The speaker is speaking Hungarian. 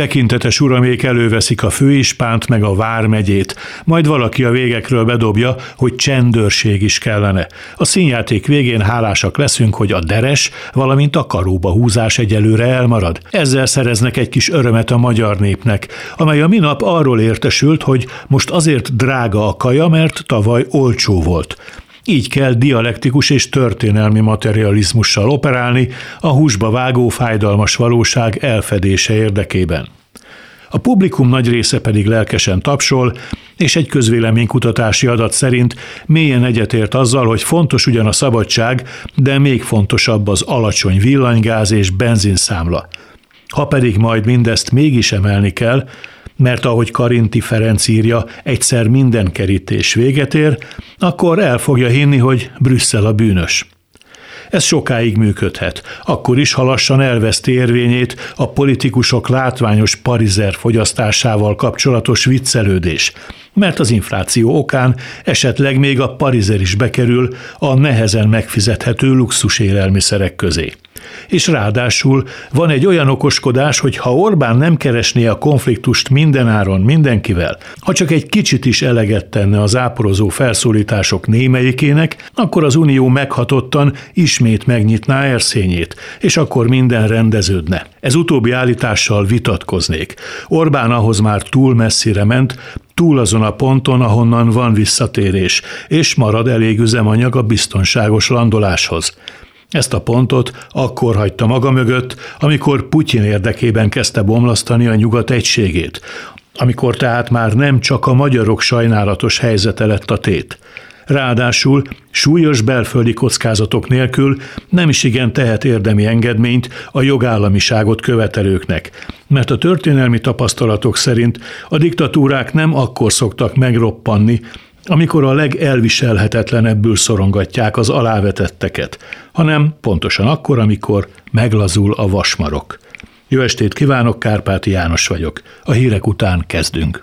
Tekintetes uramék előveszik a főispánt meg a vármegyét, majd valaki a végekről bedobja, hogy csendőrség is kellene. A színjáték végén hálásak leszünk, hogy a deres, valamint a karóba húzás egyelőre elmarad. Ezzel szereznek egy kis örömet a magyar népnek, amely a minap arról értesült, hogy most azért drága a kaja, mert tavaly olcsó volt. Így kell dialektikus és történelmi materializmussal operálni a húsba vágó fájdalmas valóság elfedése érdekében. A publikum nagy része pedig lelkesen tapsol, és egy közvéleménykutatási adat szerint mélyen egyetért azzal, hogy fontos ugyan a szabadság, de még fontosabb az alacsony villanygáz és benzinszámla. Ha pedig majd mindezt mégis emelni kell, mert ahogy Karinti Ferenc írja, egyszer minden kerítés véget ér, akkor el fogja hinni, hogy Brüsszel a bűnös. Ez sokáig működhet, akkor is, ha lassan elveszti érvényét a politikusok látványos parizer fogyasztásával kapcsolatos viccelődés, mert az infláció okán esetleg még a parizer is bekerül a nehezen megfizethető luxus élelmiszerek közé és ráadásul van egy olyan okoskodás, hogy ha Orbán nem keresné a konfliktust mindenáron mindenkivel, ha csak egy kicsit is eleget tenne az áporozó felszólítások némelyikének, akkor az Unió meghatottan ismét megnyitná erszényét, és akkor minden rendeződne. Ez utóbbi állítással vitatkoznék. Orbán ahhoz már túl messzire ment, túl azon a ponton, ahonnan van visszatérés, és marad elég üzemanyag a biztonságos landoláshoz. Ezt a pontot akkor hagyta maga mögött, amikor Putyin érdekében kezdte bomlasztani a nyugat egységét, amikor tehát már nem csak a magyarok sajnálatos helyzete lett a tét. Ráadásul súlyos belföldi kockázatok nélkül nem is igen tehet érdemi engedményt a jogállamiságot követelőknek, mert a történelmi tapasztalatok szerint a diktatúrák nem akkor szoktak megroppanni, amikor a legelviselhetetlenebbül szorongatják az alávetetteket, hanem pontosan akkor, amikor meglazul a vasmarok. Jó estét kívánok, Kárpáti János vagyok. A hírek után kezdünk.